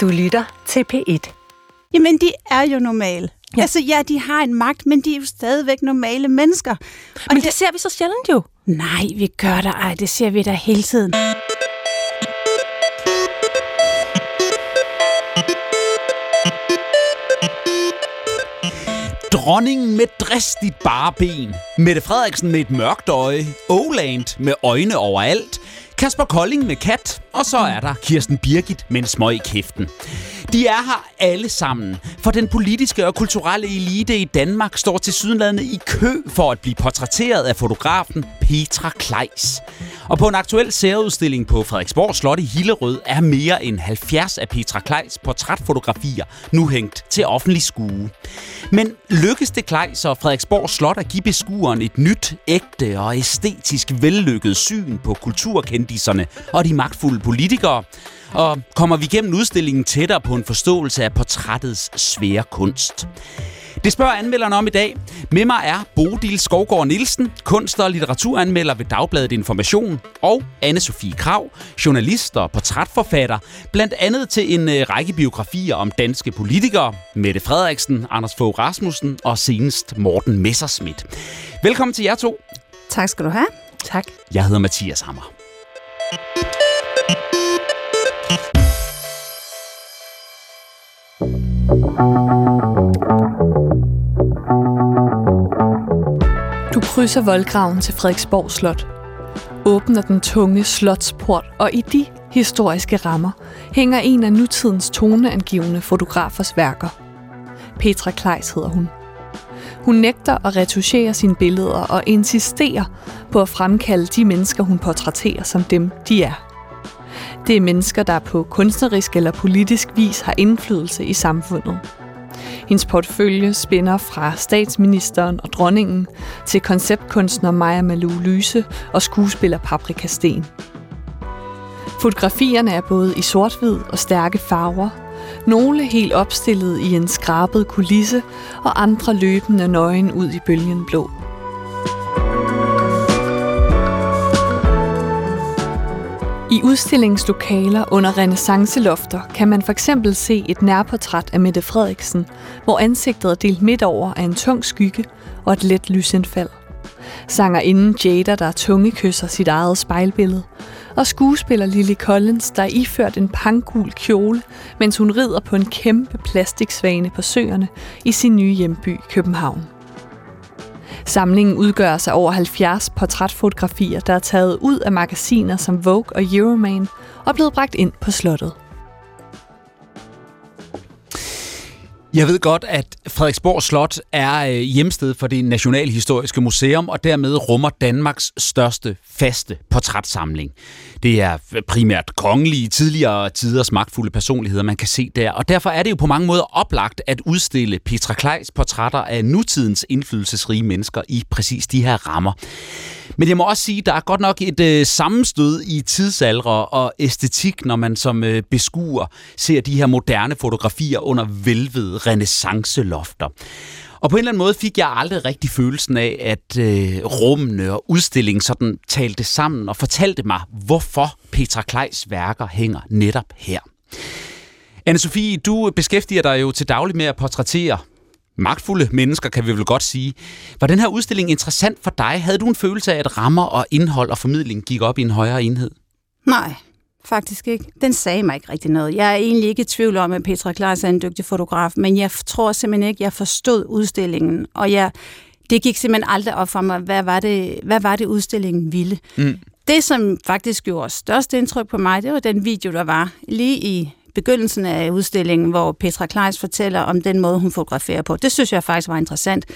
Du lytter til P1. Jamen, de er jo normale. Ja. Altså, ja, de har en magt, men de er jo stadigvæk normale mennesker. Og Men det ser vi så sjældent jo. Nej, vi gør der ej, det ser vi da hele tiden. Dronningen med dristigt bare ben. Mette Frederiksen med et mørkt øje. Oland med øjne overalt. Kasper Kolding med kat. Og så er der Kirsten Birgit med en smøg i kæften. De er her alle sammen, for den politiske og kulturelle elite i Danmark står til sydenlandet i kø for at blive portrætteret af fotografen Petra Kleis. Og på en aktuel særudstilling på Frederiksborg Slot i Hillerød er mere end 70 af Petra Kleis portrætfotografier nu hængt til offentlig skue. Men lykkes det Kleis og Frederiksborg Slot at give beskueren et nyt, ægte og æstetisk vellykket syn på kulturkendiserne og de magtfulde politikere? Og kommer vi gennem udstillingen tættere på en forståelse af portrættets svære kunst? Det spørger anmelderne om i dag. Med mig er Bodil Skovgaard Nielsen, kunst- og litteraturanmelder ved Dagbladet Information, og anne Sofie Krav, journalist og portrætforfatter, blandt andet til en øh, række biografier om danske politikere, Mette Frederiksen, Anders Fogh Rasmussen og senest Morten Messerschmidt. Velkommen til jer to. Tak skal du have. Tak. Jeg hedder Mathias Hammer. Du krydser voldgraven til Frederiksborg Slot. Åbner den tunge slotsport, og i de historiske rammer hænger en af nutidens toneangivende fotografers værker. Petra Kleis hedder hun. Hun nægter at retuschere sine billeder og insisterer på at fremkalde de mennesker, hun portrætterer som dem, de er. Det er mennesker, der på kunstnerisk eller politisk vis har indflydelse i samfundet. Hendes portefølje spænder fra statsministeren og dronningen til konceptkunstner Maja Malou Lyse og skuespiller Paprika Sten. Fotografierne er både i sort-hvid og stærke farver, nogle helt opstillet i en skrabet kulisse, og andre løbende nøgen ud i bølgen blå. I udstillingslokaler under renaissancelofter kan man for eksempel se et nærportræt af Mette Frederiksen, hvor ansigtet er delt midt over af en tung skygge og et let lysindfald. Sangerinden Jada, der tunge kysser sit eget spejlbillede, og skuespiller Lily Collins, der er iført en pankul kjole, mens hun rider på en kæmpe plastiksvane på søerne i sin nye hjemby København. Samlingen udgør sig over 70 portrætfotografier, der er taget ud af magasiner som Vogue og Euroman og blevet bragt ind på slottet. Jeg ved godt, at Frederiksborg Slot er øh, hjemsted for det Nationalhistoriske Museum, og dermed rummer Danmarks største faste portrætsamling. Det er primært kongelige, tidligere tiders magtfulde personligheder, man kan se der, og derfor er det jo på mange måder oplagt at udstille Petra Kleis portrætter af nutidens indflydelsesrige mennesker i præcis de her rammer. Men jeg må også sige, at der er godt nok et øh, sammenstød i tidsalder og æstetik, når man som øh, beskuer ser de her moderne fotografier under velvede renaissancelofter. Og på en eller anden måde fik jeg aldrig rigtig følelsen af, at øh, rummene og udstillingen sådan talte sammen og fortalte mig, hvorfor Petra Kleis værker hænger netop her. Anne-Sophie, du beskæftiger dig jo til daglig med at portrættere magtfulde mennesker, kan vi vel godt sige. Var den her udstilling interessant for dig? Havde du en følelse af, at rammer og indhold og formidling gik op i en højere enhed? Nej, faktisk ikke. Den sagde mig ikke rigtig noget. Jeg er egentlig ikke i tvivl om, at Petra Klaas er en dygtig fotograf, men jeg tror simpelthen ikke, jeg forstod udstillingen, og jeg, det gik simpelthen aldrig op for mig, hvad var det, hvad var det udstillingen ville. Mm. Det, som faktisk gjorde størst indtryk på mig, det var den video, der var lige i begyndelsen af udstillingen, hvor Petra Kleis fortæller om den måde, hun fotograferer på. Det synes jeg faktisk var interessant.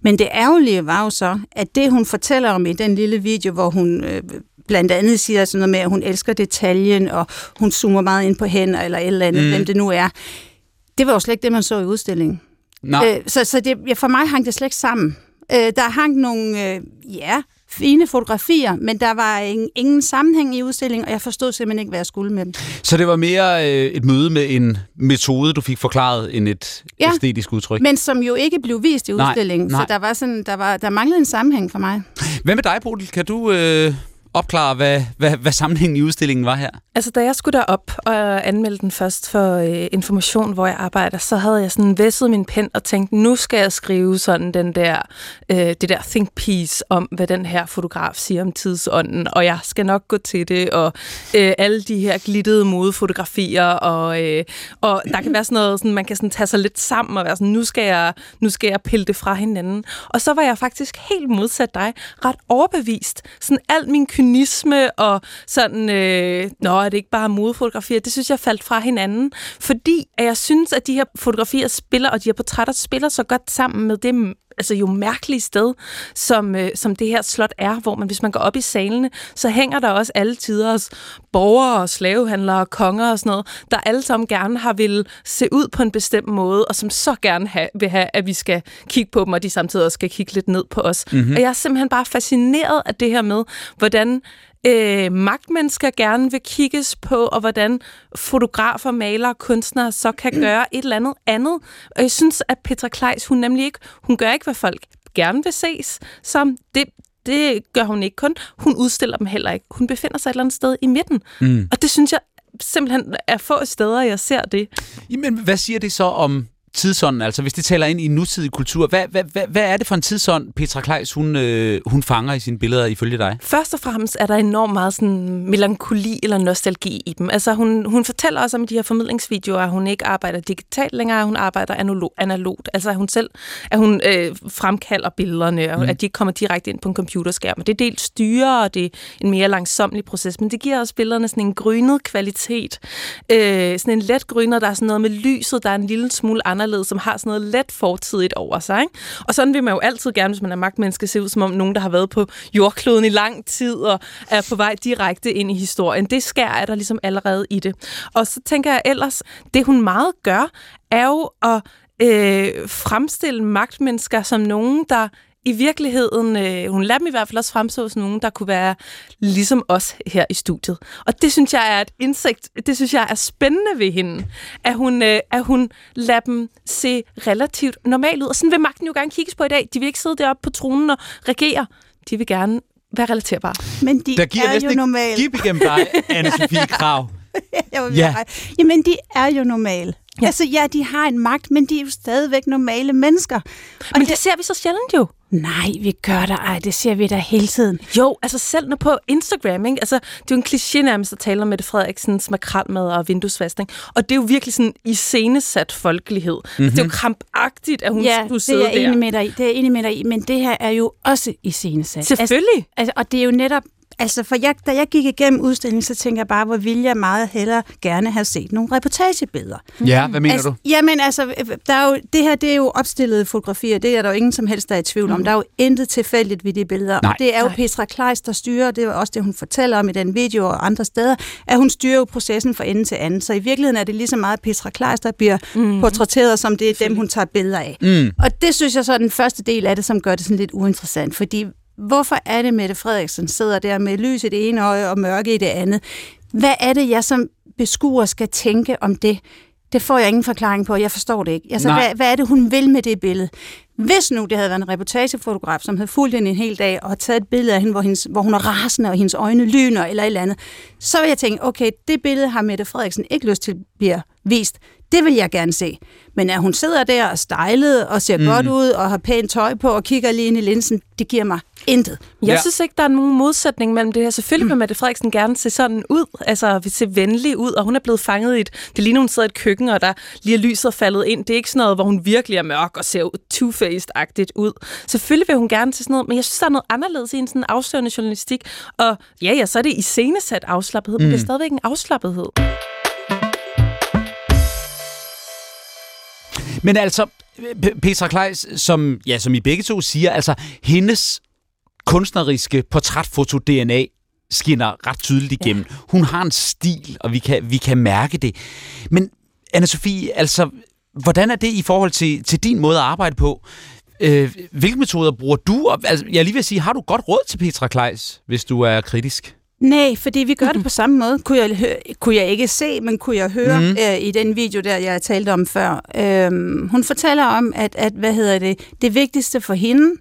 Men det ærgerlige var jo så, at det, hun fortæller om i den lille video, hvor hun øh, blandt andet siger sådan noget med, at hun elsker detaljen, og hun zoomer meget ind på hænder, eller et eller andet, mm. hvem det nu er. Det var jo slet ikke det, man så i udstillingen. Nej. Øh, så så det, ja, for mig hang det slet ikke sammen. Øh, der hang nogle, øh, ja, fine fotografier, men der var ingen, ingen sammenhæng i udstillingen, og jeg forstod simpelthen ikke, hvad jeg skulle med dem. Så det var mere øh, et møde med en metode, du fik forklaret, end et Ja, æstetisk udtryk? Men som jo ikke blev vist i Nej, udstillingen, nej. så der var sådan, der, var, der manglede en sammenhæng for mig. Hvad med dig, Bodil? Kan du øh, opklare, hvad, hvad, hvad sammenhængen i udstillingen var her? Altså, da jeg skulle derop og anmelde den først for øh, information, hvor jeg arbejder, så havde jeg sådan væsset min pen og tænkt, nu skal jeg skrive sådan den der, øh, det der think piece om, hvad den her fotograf siger om tidsånden, og jeg skal nok gå til det, og øh, alle de her glittede modefotografier, og, øh, og der kan være sådan noget, sådan, man kan sådan tage sig lidt sammen og være sådan, nu skal, jeg, nu skal jeg pille det fra hinanden. Og så var jeg faktisk helt modsat dig, ret overbevist. Sådan alt min kynisme og sådan, øh, nå, er det ikke bare modefotografier, det synes jeg faldt fra hinanden. Fordi at jeg synes, at de her fotografier spiller, og de her portrætter spiller så godt sammen med det altså jo mærkelige sted, som, øh, som det her slot er, hvor man, hvis man går op i salene, så hænger der også alle tiders borgere og slavehandlere og konger og sådan noget, der alle sammen gerne har vil se ud på en bestemt måde, og som så gerne have, vil have, at vi skal kigge på dem, og de samtidig også skal kigge lidt ned på os. Mm-hmm. Og jeg er simpelthen bare fascineret af det her med, hvordan øh, magtmennesker gerne vil kigges på, og hvordan fotografer, malere, kunstnere så kan gøre et eller andet andet. Og jeg synes, at Petra Kleis, hun nemlig ikke, hun gør ikke, hvad folk gerne vil ses som. Det, det gør hun ikke kun. Hun udstiller dem heller ikke. Hun befinder sig et eller andet sted i midten. Mm. Og det synes jeg simpelthen er få steder, jeg ser det. Jamen, hvad siger det så om tidsånden, altså hvis det taler ind i nutidig kultur, hvad, hvad, hvad, hvad er det for en tidsånd, Petra Kleis, hun, øh, hun fanger i sine billeder ifølge dig? Først og fremmest er der enormt meget sådan melankoli eller nostalgi i dem. Altså hun, hun fortæller også om de her formidlingsvideoer, at hun ikke arbejder digitalt længere, hun arbejder analog, analogt. Altså at hun selv at hun øh, fremkalder billederne, og mm. at de ikke kommer direkte ind på en computerskærm. Og det er dels styre, og det er en mere langsomlig proces, men det giver også billederne sådan en grynet kvalitet. Øh, sådan en let grynet, der er sådan noget med lyset, der er en lille smule anderledes anderledes, som har sådan noget let fortidigt over sig. Ikke? Og sådan vil man jo altid gerne, hvis man er magtmenneske, se ud som om nogen, der har været på jordkloden i lang tid og er på vej direkte ind i historien. Det skær er der ligesom allerede i det. Og så tænker jeg ellers, det hun meget gør, er jo at øh, fremstille magtmennesker som nogen, der i virkeligheden, øh, hun lader dem i hvert fald også fremstå som nogen, der kunne være ligesom os her i studiet. Og det synes jeg er et indsigt, det synes jeg er spændende ved hende, at hun, øh, at hun lader dem se relativt normalt ud. Og sådan vil magten jo gerne kigges på i dag. De vil ikke sidde deroppe på tronen og regere. De vil gerne være relaterbare. Men de der giver er jo normalt. Giv igennem dig, Anne-Sophie Krav. ja. Jamen, de er jo normale. Ja. Altså, ja, de har en magt, men de er jo stadigvæk normale mennesker. Og men det, det ser vi så sjældent jo. Nej, vi gør det. Ej, det ser vi da hele tiden. Jo, altså selv når på Instagram, ikke? Altså, det er jo en kliché nærmest at tale om Mette Frederiksens makralmad og vinduesvaskning. Og det er jo virkelig sådan i scenesat folkelighed. Mm-hmm. Det er jo krampagtigt, at hun ja, skulle sidde det er der. Enig med dig i. Det er enig med dig i. Men det her er jo også i scenesat. Selvfølgelig. Altså, altså, og det er jo netop Altså, for jeg, da jeg gik igennem udstillingen, så tænkte jeg bare, hvor ville jeg meget hellere gerne have set nogle reportagebilleder. Ja, hvad mener altså, du? Jamen, altså, der er jo, det her det er jo opstillede fotografier, det er der jo ingen som helst, der er i tvivl om. Mm. Der er jo intet tilfældigt ved de billeder. Nej. Og det er jo Nej. Petra Kleis, der styrer, det er også det, hun fortæller om i den video og andre steder, at hun styrer jo processen fra ende til anden. Så i virkeligheden er det lige så meget Petra Kleis, der bliver mm. portrætteret, som det er dem, hun tager billeder af. Mm. Og det synes jeg så er den første del af det, som gør det sådan lidt uinteressant, fordi hvorfor er det, Mette Frederiksen sidder der med lys i det ene øje og mørke i det andet? Hvad er det, jeg som beskuer skal tænke om det? Det får jeg ingen forklaring på, jeg forstår det ikke. Altså, Nej. hvad, hvad er det, hun vil med det billede? Hvis nu det havde været en reportagefotograf, som havde fulgt hende en hel dag og taget et billede af hende, hvor, hendes, hvor hun er rasende, og hendes øjne lyner eller et eller andet, så vil jeg tænke, okay, det billede har Mette Frederiksen ikke lyst til bliver vist. Det vil jeg gerne se. Men at hun sidder der og stejlet og ser mm. godt ud og har pænt tøj på og kigger lige ind i linsen, det giver mig intet. Jeg Ja. synes ikke, der er nogen modsætning mellem det her. Selvfølgelig vil Mette Frederiksen gerne se sådan ud, altså se venlig ud, og hun er blevet fanget i et... Det ligner, hun sidder i et køkken, og der lige er lyset faldet ind. Det er ikke sådan noget, hvor hun virkelig er mørk og ser two-faced-agtigt ud. Selvfølgelig vil hun gerne se sådan noget, men jeg synes, der er noget anderledes i en sådan afslørende journalistik. Og ja, ja, så er det i scenesat afslappethed, mm. men det er stadigvæk en afslappethed. Men altså, Petra Kleis, som, ja, som I begge to siger, altså hendes kunstneriske portrætfoto-DNA skinner ret tydeligt igennem. Ja. Hun har en stil, og vi kan, vi kan mærke det. Men Anne-Sophie, altså, hvordan er det i forhold til, til din måde at arbejde på? Øh, hvilke metoder bruger du? Altså, jeg lige vil sige, har du godt råd til Petra Kleis, hvis du er kritisk? Nej, fordi vi gør det på samme måde. Kunne jeg, hø- kunne jeg ikke se, men kunne jeg høre mm. øh, i den video, der jeg talte om før. Øhm, hun fortæller om, at, at hvad hedder det, det vigtigste for hende,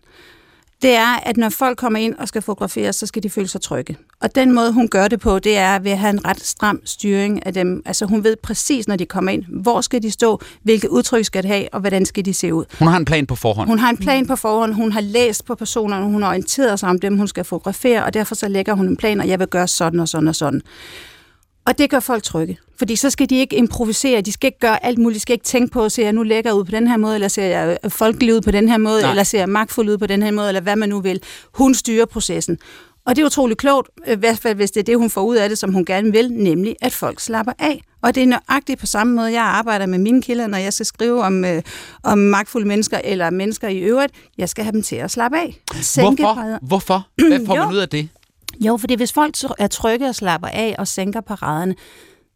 det er, at når folk kommer ind og skal fotograferes, så skal de føle sig trygge. Og den måde, hun gør det på, det er ved at have en ret stram styring af dem. Altså hun ved præcis, når de kommer ind, hvor skal de stå, hvilke udtryk skal de have, og hvordan skal de se ud. Hun har en plan på forhånd. Hun har en plan på forhånd, hun har læst på personerne, hun har orienteret sig om dem, hun skal fotografere, og derfor så lægger hun en plan, og jeg vil gøre sådan og sådan og sådan. Og det gør folk trygge. Fordi så skal de ikke improvisere, de skal ikke gøre alt muligt, de skal ikke tænke på, ser jeg nu lækker ud på den her måde, eller ser jeg folkelig ud på den her måde, Nej. eller ser jeg magtfuld ud på den her måde, eller hvad man nu vil. Hun styrer processen. Og det er utroligt klogt, i hvert fald hvis det er det, hun får ud af det, som hun gerne vil, nemlig at folk slapper af. Og det er nøjagtigt på samme måde, jeg arbejder med mine kilder, når jeg skal skrive om, øh, om magtfulde mennesker eller mennesker i øvrigt. Jeg skal have dem til at slappe af. Sænke Hvorfor? Hvorfor? Hvad får man ud af det? Jo, fordi hvis folk er trygge og slapper af og sænker paraderne,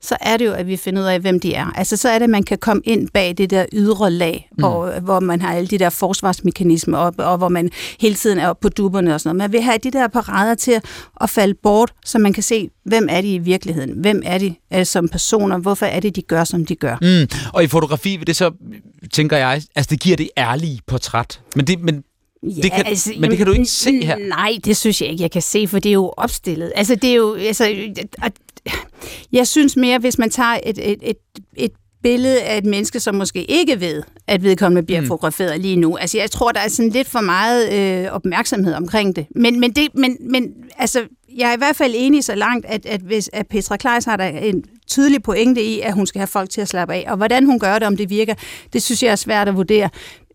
så er det jo, at vi finder ud af, hvem de er. Altså, så er det, at man kan komme ind bag det der ydre lag, mm. hvor, hvor man har alle de der forsvarsmekanismer op, og hvor man hele tiden er på duberne og sådan noget. Man vil have de der parader til at falde bort, så man kan se, hvem er de i virkeligheden? Hvem er de er som personer? Hvorfor er det, de gør, som de gør? Mm. Og i fotografi vil det så, tænker jeg, altså det giver det ærlige portræt. Men det, men Ja, det kan, altså, men det kan du ikke se her. Nej, det synes jeg ikke, jeg kan se, for det er jo opstillet. Altså, det er jo... Altså, jeg synes mere, hvis man tager et, et, et, et billede af et menneske, som måske ikke ved, at vedkommende bliver mm. fotograferet lige nu. Altså, jeg tror, der er sådan lidt for meget øh, opmærksomhed omkring det. Men, men, det, men, men altså, jeg er i hvert fald enig så langt, at, at, hvis, at Petra Kleis har der en tydelig pointe i, at hun skal have folk til at slappe af. Og hvordan hun gør det, om det virker, det synes jeg er svært at vurdere.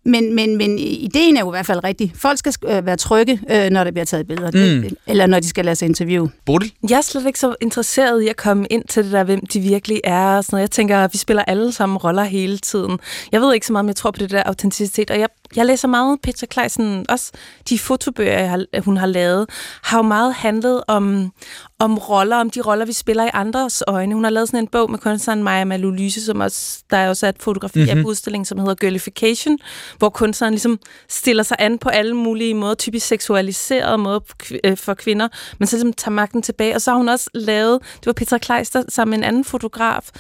Men, men, men ideen er jo i hvert fald rigtig. Folk skal øh, være trygge, øh, når der bliver taget billeder, mm. eller når de skal lade sig interview. Bodil? Jeg er slet ikke så interesseret i at komme ind til det der, hvem de virkelig er. Og sådan noget. Jeg tænker, at vi spiller alle sammen roller hele tiden. Jeg ved ikke så meget, om jeg tror på det der autenticitet, og jeg jeg læser meget Petra Kleisen, også de fotobøger, jeg har, hun har lavet, har jo meget handlet om, om roller, om de roller, vi spiller i andres øjne. Hun har lavet sådan en bog med kunstneren Maja Malulyse, som også, der er også et fotografi mm-hmm. af mhm. udstillingen, som hedder Girlification, hvor kunstneren ligesom stiller sig an på alle mulige måder, typisk seksualiserede måder øh, for kvinder, men så ligesom tager magten tilbage. Og så har hun også lavet, det var Petra Kleister sammen med en anden fotograf,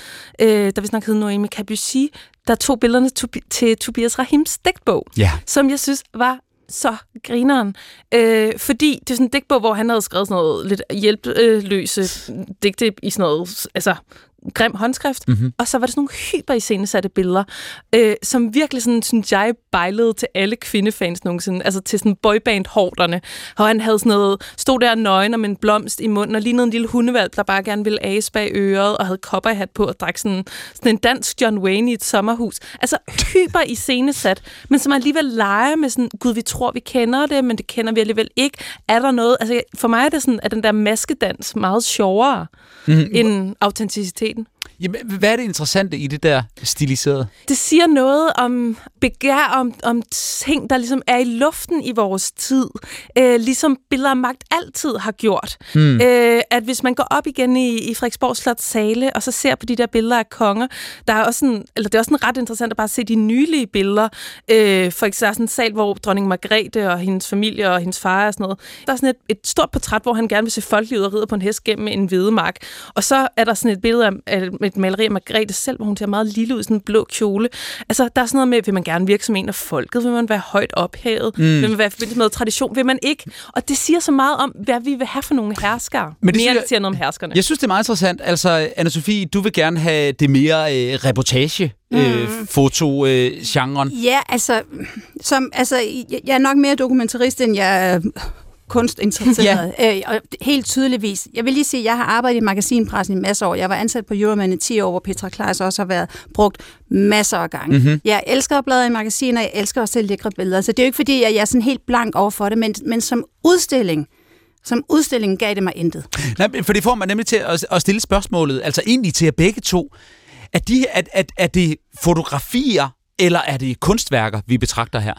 øh, der vi snakkede Noemi Cabussy, der tog billederne til Tobias Rahims digtbog, ja. som jeg synes var så grineren. Øh, fordi det er sådan en digtbog, hvor han havde skrevet sådan noget lidt hjælpeløse digte i sådan noget, altså grim håndskrift, mm-hmm. og så var det sådan nogle hyper iscenesatte billeder, øh, som virkelig sådan, synes jeg, bejlede til alle kvindefans nogensinde, altså til sådan boyband-hårderne, og han havde sådan noget, stod der nøgen med en blomst i munden, og lignede en lille hundevalg, der bare gerne ville ase bag øret, og havde kopperhat på, og drak sådan, sådan en dansk John Wayne i et sommerhus. Altså hyper iscenesat, men som alligevel leger med sådan, gud, vi tror, vi kender det, men det kender vi alligevel ikke. Er der noget, altså for mig er det sådan, at den der maskedans meget sjovere mm. end autenticitet. Jamen, hvad er det interessante i det der stiliserede? Det siger noget om begær, om, om ting, der ligesom er i luften i vores tid. Øh, ligesom billeder af magt altid har gjort. Mm. Øh, at hvis man går op igen i, i Frederiksborg Slots sale, og så ser på de der billeder af konger, der er også sådan, eller det er også sådan ret interessant at bare se de nylige billeder. Øh, for eksempel sådan en sal, hvor dronning Margrethe og hendes familie og hendes far og sådan noget. Der er sådan et, et stort portræt, hvor han gerne vil se folk ud og ride på en hest gennem en hvedemark. Og så er der sådan et billede af, af et maleri af Margrethe selv, hvor hun ser meget lille ud i sådan en blå kjole. Altså, der er sådan noget med, vil man gerne virke som en af folket? Vil man være højt ophævet? Mm. Vil man være forbindet med tradition? Vil man ikke? Og det siger så meget om, hvad vi vil have for nogle herskere. Men det mere siger, siger noget om herskerne. Jeg synes, det er meget interessant. Altså, anna Sofie, du vil gerne have det mere øh, reportage mm. øh, foto-genren. Øh, ja, altså, som, altså, jeg er nok mere dokumentarist, end jeg kunstinteresseret. ja. øh, og helt tydeligvis. Jeg vil lige sige, at jeg har arbejdet i magasinpressen i masser af år. Jeg var ansat på Euroman i 10 år, hvor Petra Kleis også har været brugt masser af gange. Mm-hmm. Jeg elsker at bladre i magasiner, jeg elsker også at lækre billeder. Så det er jo ikke fordi, at jeg er sådan helt blank over for det, men, men som udstilling, som udstillingen gav det mig intet. Nej, for det får man nemlig til at, at stille spørgsmålet, altså egentlig til at begge to. Er, de, er, er, er det fotografier, eller er det kunstværker, vi betragter her?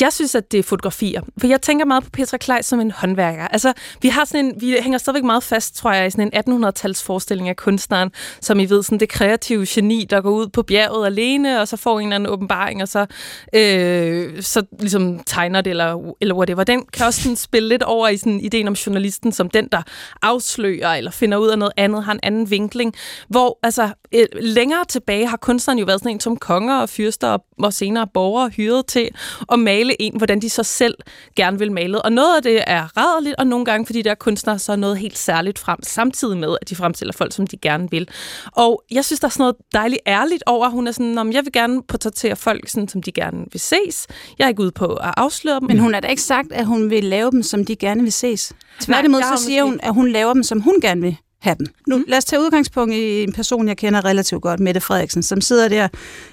Jeg synes, at det er fotografier. For jeg tænker meget på Petra Kleis som en håndværker. Altså, vi, har sådan en, vi hænger stadigvæk meget fast, tror jeg, i sådan en 1800-tals forestilling af kunstneren, som I ved, sådan det kreative geni, der går ud på bjerget alene, og så får en eller anden åbenbaring, og så, øh, så ligesom tegner det, eller, eller whatever. Den kan også sådan spille lidt over i sådan ideen om journalisten, som den, der afslører, eller finder ud af noget andet, har en anden vinkling. Hvor altså, øh, længere tilbage har kunstneren jo været sådan en som konger og fyrster, og, og senere borgere hyret til at male male en, hvordan de så selv gerne vil male. Og noget af det er rædderligt, og nogle gange, fordi der er kunstnere, så er noget helt særligt frem, samtidig med, at de fremstiller folk, som de gerne vil. Og jeg synes, der er sådan noget dejligt ærligt over, at hun er sådan, om jeg vil gerne portrættere folk, sådan, som de gerne vil ses. Jeg er ikke ude på at afsløre dem. Men hun har da ikke sagt, at hun vil lave dem, som de gerne vil ses. Tværtimod så siger hun, at hun laver dem, som hun gerne vil dem. Nu, mm. lad os tage udgangspunkt i en person, jeg kender relativt godt, Mette Frederiksen, som sidder der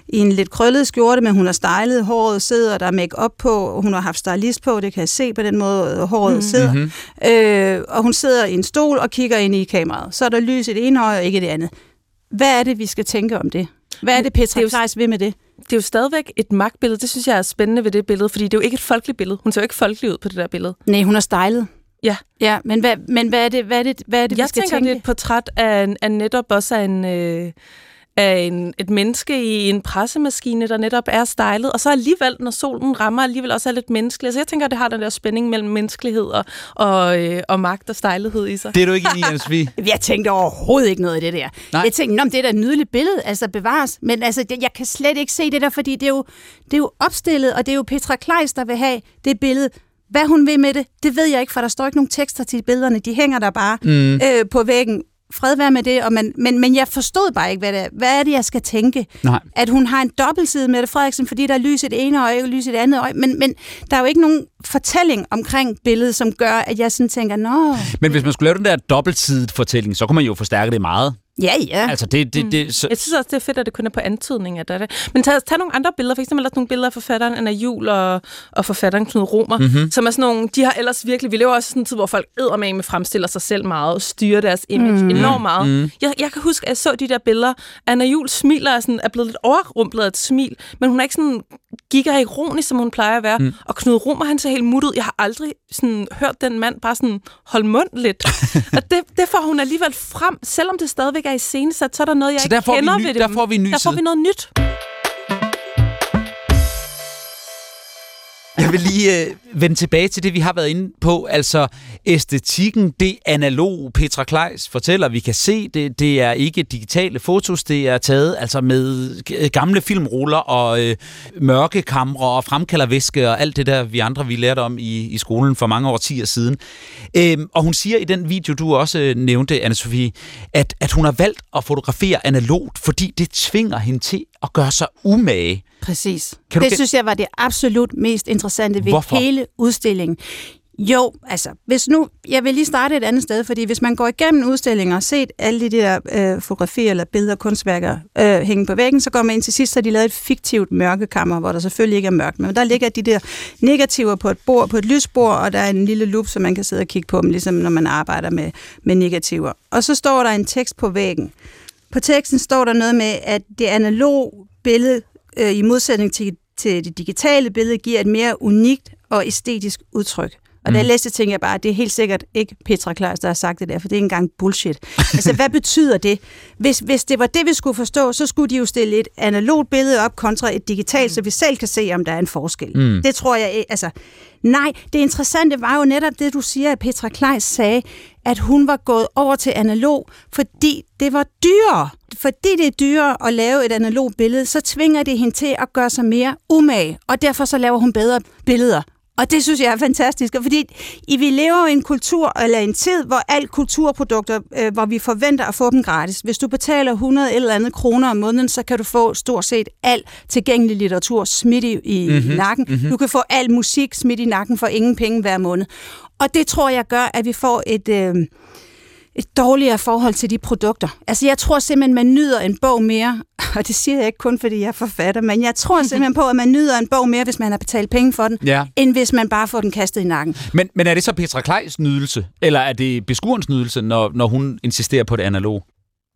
i en lidt krøllet skjorte, men hun har stylet håret, sidder der make op på, og hun har haft stylist på, det kan jeg se på den måde, håret mm. sidder. Mm-hmm. Øh, og hun sidder i en stol og kigger ind i kameraet. Så er der lys i det ene øje og ikke i det andet. Hvad er det, vi skal tænke om det? Hvad er det, Petra det er Kleis vil med det? Det er jo stadigvæk et magtbillede. Det synes jeg er spændende ved det billede, fordi det er jo ikke et folkeligt billede. Hun ser jo ikke folkelig ud på det der billede. Nej, hun er stylet. Ja. Ja, men hvad, men hvad er det, hvad er det, hvad er det jeg vi skal tænker, tænke? det er et portræt af, af netop også af en... Øh, af en, et menneske i en pressemaskine, der netop er stylet, og så alligevel, når solen rammer, alligevel også er lidt menneskelig. Altså jeg tænker, at det har den der spænding mellem menneskelighed og, og, øh, og magt og stylethed i sig. Det er du ikke enig i? Jeg tænkte overhovedet ikke noget i det der. Nej. Jeg tænkte, om det er da et nydeligt billede, altså bevares. Men altså, jeg kan slet ikke se det der, fordi det er, jo, det er jo opstillet, og det er jo Petra Kleis, der vil have det billede. Hvad hun vil med det, det ved jeg ikke, for der står ikke nogen tekster til billederne. De hænger der bare mm. øh, på væggen fred være med det, og man, men, men jeg forstod bare ikke, hvad det er. Hvad er det, jeg skal tænke? Nej. At hun har en dobbeltside med det, Frederiksen, fordi der er lys i det ene øje og lys i det andet øje. Men, men der er jo ikke nogen fortælling omkring billedet, som gør, at jeg sådan tænker, nå... Men hvis man skulle lave den der dobbeltsidet fortælling, så kunne man jo forstærke det meget. Ja, ja. Altså, det, det, det, så... Jeg synes også, det er fedt, at det kun er på antydning af det. Men tag, tag nogle andre billeder. For eksempel også nogle billeder af forfatteren Anna Jul og, og forfatteren Knud Romer, mm-hmm. som er sådan nogle, de har ellers virkelig, vi lever også sådan en tid, hvor folk med fremstiller sig selv meget og styrer deres image mm. enormt meget. Mm. Jeg, jeg kan huske, at jeg så de der billeder. Anna Jul smiler er, sådan, er blevet lidt overrumplet af et smil, men hun er ikke sådan giga ironisk, som hun plejer at være. Mm. Og Knud Romer, han ser helt muttet. Jeg har aldrig sådan, hørt den mand bare sådan holde mund lidt. og det, det får hun alligevel frem, selvom det stadigvæk er i scenesat, så er der noget, jeg så der ikke får kender vi ved der dem. får vi en ny Der får side. vi noget nyt. Jeg vil lige øh, vende tilbage til det, vi har været inde på. Altså æstetikken, det analog Petra Kleis fortæller, vi kan se det. Det er ikke digitale fotos, det er taget altså med gamle filmruller og øh, mørke kamre og fremkaldervæske og alt det der, vi andre vi lærte om i, i skolen for mange årtier siden. Øhm, og hun siger i den video, du også øh, nævnte, anne Sofie, at, at hun har valgt at fotografere analogt, fordi det tvinger hende til at gøre sig umage. Præcis. Kan det synes jeg var det absolut mest interessante ved Hvorfor? hele udstillingen. Jo, altså, hvis nu, jeg vil lige starte et andet sted, fordi hvis man går igennem udstillinger og set alle de der øh, fotografier eller billeder, kunstværker øh, hænge på væggen, så går man ind til sidst, så de lavet et fiktivt mørkekammer, hvor der selvfølgelig ikke er mørkt, men der ligger de der negativer på et bord, på et lysbord, og der er en lille lup, så man kan sidde og kigge på dem, ligesom når man arbejder med, med negativer. Og så står der en tekst på væggen. På teksten står der noget med, at det analog billede, øh, i modsætning til, til det digitale billede, giver et mere unikt og æstetisk udtryk. Og da jeg læste, tænkte jeg bare, at det er helt sikkert ikke Petra Klaas, der har sagt det der, for det er ikke engang bullshit. altså, hvad betyder det? Hvis, hvis det var det, vi skulle forstå, så skulle de jo stille et analogt billede op kontra et digitalt, så vi selv kan se, om der er en forskel. Mm. Det tror jeg ikke. Altså, nej, det interessante var jo netop det, du siger, at Petra Kleis sagde, at hun var gået over til analog, fordi det var dyrere. Fordi det er dyrere at lave et analogt billede, så tvinger det hende til at gøre sig mere umage, og derfor så laver hun bedre billeder. Og det synes jeg er fantastisk, fordi i vi lever i en kultur, eller en tid, hvor alt kulturprodukter, øh, hvor vi forventer at få dem gratis. Hvis du betaler 100 eller andet kroner om måneden, så kan du få stort set alt tilgængelig litteratur smidt i, i mm-hmm. nakken. Mm-hmm. Du kan få al musik smidt i nakken for ingen penge hver måned. Og det tror jeg gør, at vi får et... Øh, et dårligere forhold til de produkter. Altså, jeg tror simpelthen, man nyder en bog mere, og det siger jeg ikke kun, fordi jeg er forfatter, men jeg tror simpelthen på, at man nyder en bog mere, hvis man har betalt penge for den, Ja. end hvis man bare får den kastet i nakken. Men, men er det så Petra Kleis nydelse, eller er det beskuerens nydelse, når, når hun insisterer på det analog?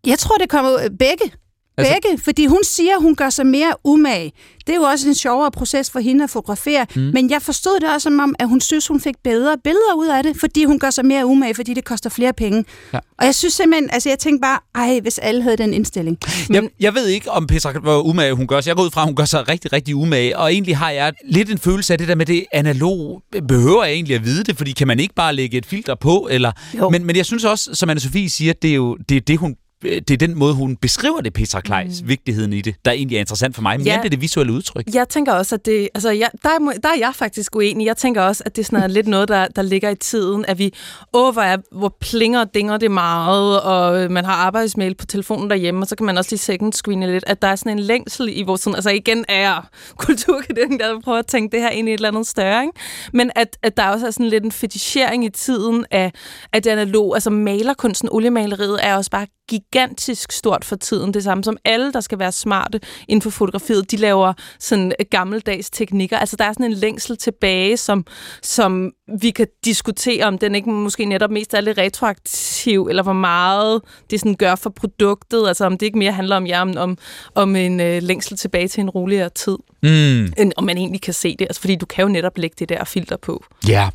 Jeg tror, det kommer begge. Altså- Begge, fordi hun siger, at hun gør sig mere umage. Det er jo også en sjovere proces for hende at fotografere, mm. men jeg forstod det også som om, at hun synes, hun fik bedre billeder ud af det, fordi hun gør sig mere umage, fordi det koster flere penge. Ja. Og jeg synes simpelthen, altså jeg tænkte bare, ej, hvis alle havde den indstilling. Jeg, jeg ved ikke, om Petra, hvor umage hun gør sig. Jeg går ud fra, at hun gør sig rigtig, rigtig umage. Og egentlig har jeg lidt en følelse af det der med det analog. Behøver jeg egentlig at vide det? Fordi kan man ikke bare lægge et filter på? Eller... Jo. Men, men jeg synes også, som Anne-Sophie siger, det er jo det, er det hun det er den måde, hun beskriver det, Petra Kleis, mm. vigtigheden i det, der egentlig er interessant for mig, men ja. det er det visuelle udtryk. Jeg tænker også, at det, altså, jeg, der, er, der er jeg faktisk uenig. Jeg tænker også, at det er sådan er lidt noget, der, der ligger i tiden, at vi, åh, hvor, er, hvor plinger og dinger det meget, og man har arbejdsmail på telefonen derhjemme, og så kan man også lige second screene lidt, at der er sådan en længsel i vores, altså igen er jeg kulturkadeten, der prøver at tænke det her ind i et eller andet større, ikke? men at, at der også er sådan lidt en fetichering i tiden af, af det analog, altså malerkunsten, oliemaleriet er også bare gigantisk stort for tiden. Det samme som alle, der skal være smarte inden for fotografiet, de laver sådan gammeldags teknikker. Altså der er sådan en længsel tilbage, som, som vi kan diskutere, om den ikke måske netop mest er lidt retroaktiv, eller hvor meget det sådan gør for produktet. Altså om det ikke mere handler om, ja, om, om, om en øh, længsel tilbage til en roligere tid. Mm. End om man egentlig kan se det. Altså fordi du kan jo netop lægge det der filter på. Ja.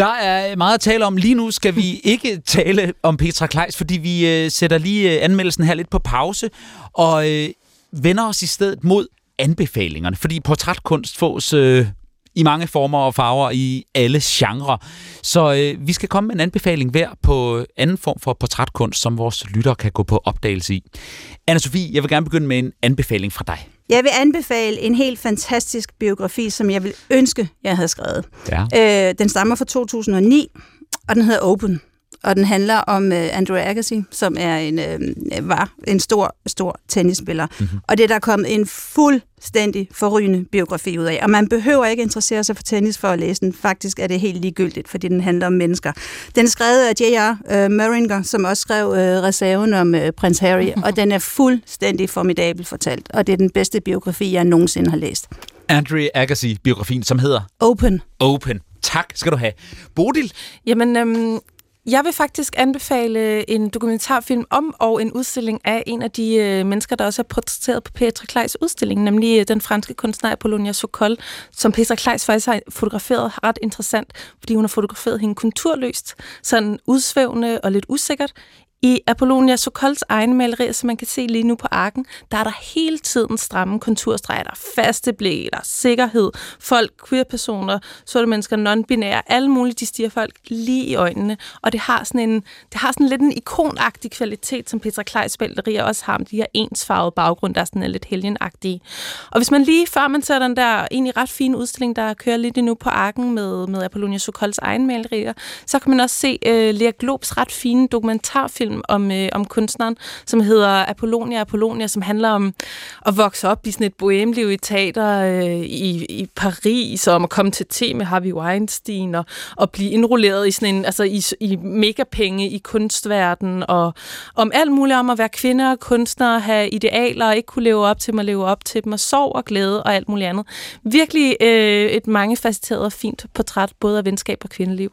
Der er meget at tale om. Lige nu skal vi ikke tale om Petra Kleis, fordi vi øh, sætter lige øh, anmeldelsen her lidt på pause, og øh, vender os i stedet mod anbefalingerne, fordi portrætkunst fås øh, i mange former og farver i alle genrer. Så øh, vi skal komme med en anbefaling hver på anden form for portrætkunst, som vores lytter kan gå på opdagelse i. anna Sofie, jeg vil gerne begynde med en anbefaling fra dig. Jeg vil anbefale en helt fantastisk biografi, som jeg vil ønske, jeg havde skrevet. Ja. Øh, den stammer fra 2009, og den hedder Open og den handler om uh, Andrew Agassi, som er en uh, var en stor stor tennisspiller. Mm-hmm. Og det der er kommet en fuldstændig forrygende biografi ud af. Og man behøver ikke interessere sig for tennis for at læse den. Faktisk er det helt ligegyldigt, fordi den handler om mennesker. Den er skrevet af J.R. Uh, Muringer, som også skrev uh, reserven om uh, prins Harry, og den er fuldstændig formidabel fortalt. Og det er den bedste biografi, jeg nogensinde har læst. Andrew Agassi-biografien, som hedder? Open. Open. Tak skal du have. Bodil? Jamen, øhm, jeg vil faktisk anbefale en dokumentarfilm om og en udstilling af en af de øh, mennesker, der også er portrætteret på Petra Kleis udstilling, nemlig øh, den franske kunstner Apollonia Sokol, som Petra Kleis faktisk har fotograferet ret interessant, fordi hun har fotograferet hende konturløst, sådan udsvævende og lidt usikkert, i Apollonia Sokols egen malerier, som man kan se lige nu på arken, der er der hele tiden stramme konturstreger. Der er faste blæ, der er sikkerhed, folk, queer-personer, sorte mennesker, non-binære, alle mulige, de stiger folk lige i øjnene. Og det har sådan, en, det har sådan lidt en ikonagtig kvalitet, som Petra Kleis malerier også har, med de her ensfarvede baggrund, der er sådan lidt helgenagtige. Og hvis man lige, før man ser den der egentlig ret fine udstilling, der kører lidt nu på arken med, med Apollonia Sokols egen malerier, så kan man også se øh, Lea Globs ret fine dokumentarfilm film om, øh, om kunstneren, som hedder Apollonia Apollonia, som handler om at vokse op i sådan et bohemliv i teater øh, i, i Paris, og om at komme til te med Harvey Weinstein, og, og blive indrulleret i sådan en, altså i, i megapenge i kunstverdenen, og om alt muligt om at være kvinder og kunstnere, have idealer, og ikke kunne leve op til dem, og leve op til dem, og sorg og glæde og alt muligt andet. Virkelig øh, et mangefacetteret og fint portræt, både af venskab og kvindeliv.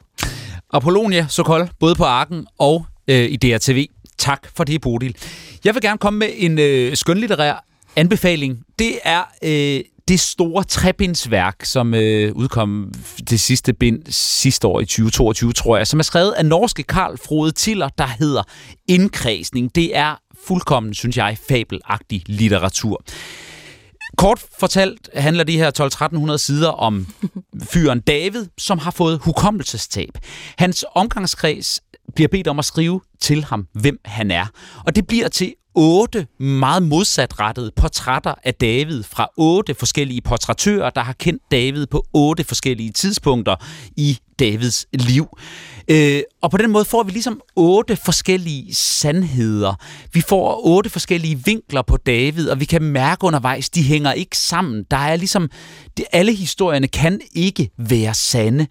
Apollonia Sokol, både på Arken og øh, i DRTV. Tak for det, Bodil. Jeg vil gerne komme med en øh, skønlitterær anbefaling. Det er øh, det store trebindsværk, som øh, udkom det sidste bind sidste år i 2022, tror jeg, som er skrevet af norske Karl Frode Tiller, der hedder Indkredsning. Det er fuldkommen, synes jeg, fabelagtig litteratur. Kort fortalt handler de her 12-1300 sider om fyren David, som har fået hukommelsestab. Hans omgangskreds bliver bedt om at skrive til ham, hvem han er. Og det bliver til otte meget modsatrettede portrætter af David fra otte forskellige portrættører, der har kendt David på otte forskellige tidspunkter i Davids liv. Øh, og på den måde får vi ligesom otte forskellige sandheder. Vi får otte forskellige vinkler på David, og vi kan mærke undervejs, de hænger ikke sammen. Der er ligesom, de, alle historierne kan ikke være sande.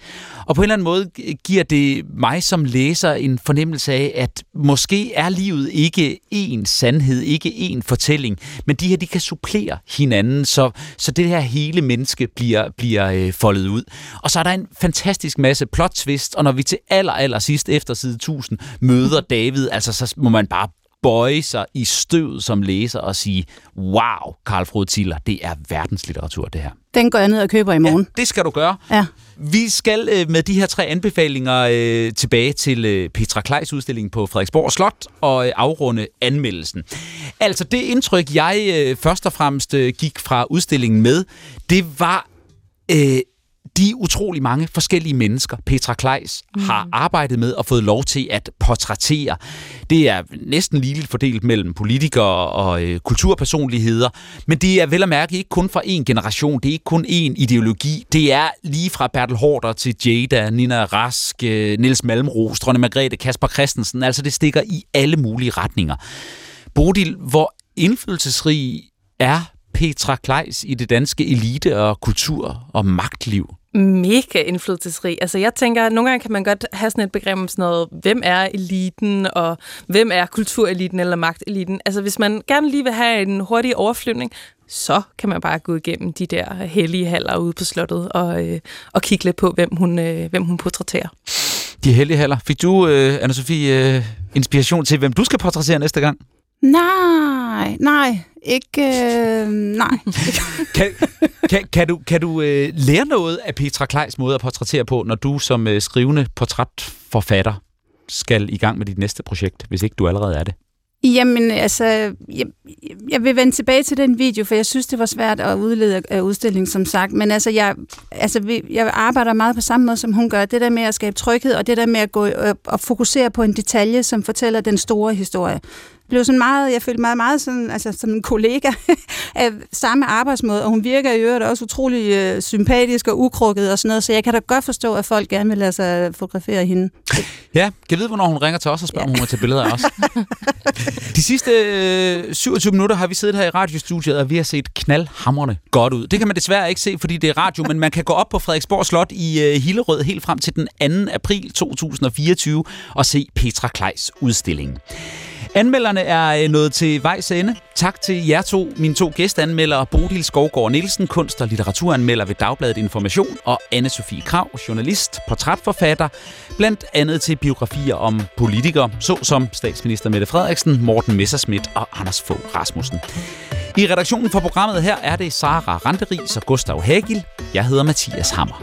Og på en eller anden måde giver det mig som læser en fornemmelse af, at måske er livet ikke én sandhed, ikke én fortælling, men de her, de kan supplere hinanden, så, så det her hele menneske bliver, bliver øh, foldet ud. Og så er der en fantastisk masse plot twist, og når vi til aller, aller sidst efter side 1000 møder David, altså så må man bare bøje sig i støvet som læser og sige, wow, Karl Frode Tiller, det er verdenslitteratur, det her. Den går jeg ned og køber i morgen. Ja, det skal du gøre. Ja. Vi skal øh, med de her tre anbefalinger øh, tilbage til øh, Petra Kleis udstilling på Frederiksborg Slot og øh, afrunde anmeldelsen. Altså det indtryk, jeg øh, først og fremmest øh, gik fra udstillingen med, det var... Øh, de utrolig mange forskellige mennesker, Petra Kleis mm. har arbejdet med og fået lov til at portrættere. Det er næsten ligeligt fordelt mellem politikere og øh, kulturpersonligheder, men det er vel at mærke ikke kun fra en generation, det er ikke kun en ideologi, det er lige fra Bertel Hårder til Jada, Nina Rask, øh, Niels Malmros, Trondheim Margrethe, Kasper Christensen, altså det stikker i alle mulige retninger. Bodil, hvor indflydelsesrig er Petra Kleis i det danske elite- og kultur- og magtliv? mega indflydelsesrig. Altså jeg tænker, at nogle gange kan man godt have sådan et begreb om sådan noget, hvem er eliten, og hvem er kultureliten eller magteliten. Altså hvis man gerne lige vil have en hurtig overflyvning, så kan man bare gå igennem de der hellige haller ude på slottet og, øh, og kigge lidt på, hvem hun, øh, hvem hun portrætterer. De hellige haller. Fik du, øh, Anna-Sophie, øh, inspiration til, hvem du skal portrættere næste gang? Nej, nej, ikke, øh, nej. kan, kan, kan du, kan du øh, lære noget af Petra Kleis måde at portrættere på, når du som øh, skrivende portrætforfatter skal i gang med dit næste projekt, hvis ikke du allerede er det? Jamen, altså, jeg, jeg vil vende tilbage til den video, for jeg synes, det var svært at udlede af udstillingen, som sagt. Men altså, jeg, altså, jeg arbejder meget på samme måde, som hun gør. Det der med at skabe tryghed, og det der med at gå og fokusere på en detalje, som fortæller den store historie blev sådan meget, jeg følte meget, meget sådan, altså, som en kollega af samme arbejdsmåde, og hun virker i øvrigt også utrolig øh, sympatisk og ukrukket og sådan noget, så jeg kan da godt forstå, at folk gerne vil lade sig fotografere hende. Ja, kan vide, hvornår hun ringer til os og spørger, ja. om hun må tage billeder af os. De sidste øh, 27 minutter har vi siddet her i radiostudiet, og vi har set knaldhamrende godt ud. Det kan man desværre ikke se, fordi det er radio, men man kan gå op på Frederiksborg Slot i øh, Hillerød helt frem til den 2. april 2024 og se Petra Kleis udstilling. Anmelderne er øh, nået til vejs ende. Tak til jer to, mine to gæstanmeldere, Bodil Skovgaard Nielsen, kunst- og litteraturanmelder ved Dagbladet Information, og anne Sofie Krav, journalist, portrætforfatter, blandt andet til biografier om politikere, såsom statsminister Mette Frederiksen, Morten Messerschmidt og Anders Fogh Rasmussen. I redaktionen for programmet her er det Sara Randeris og Gustav Hagel. Jeg hedder Mathias Hammer.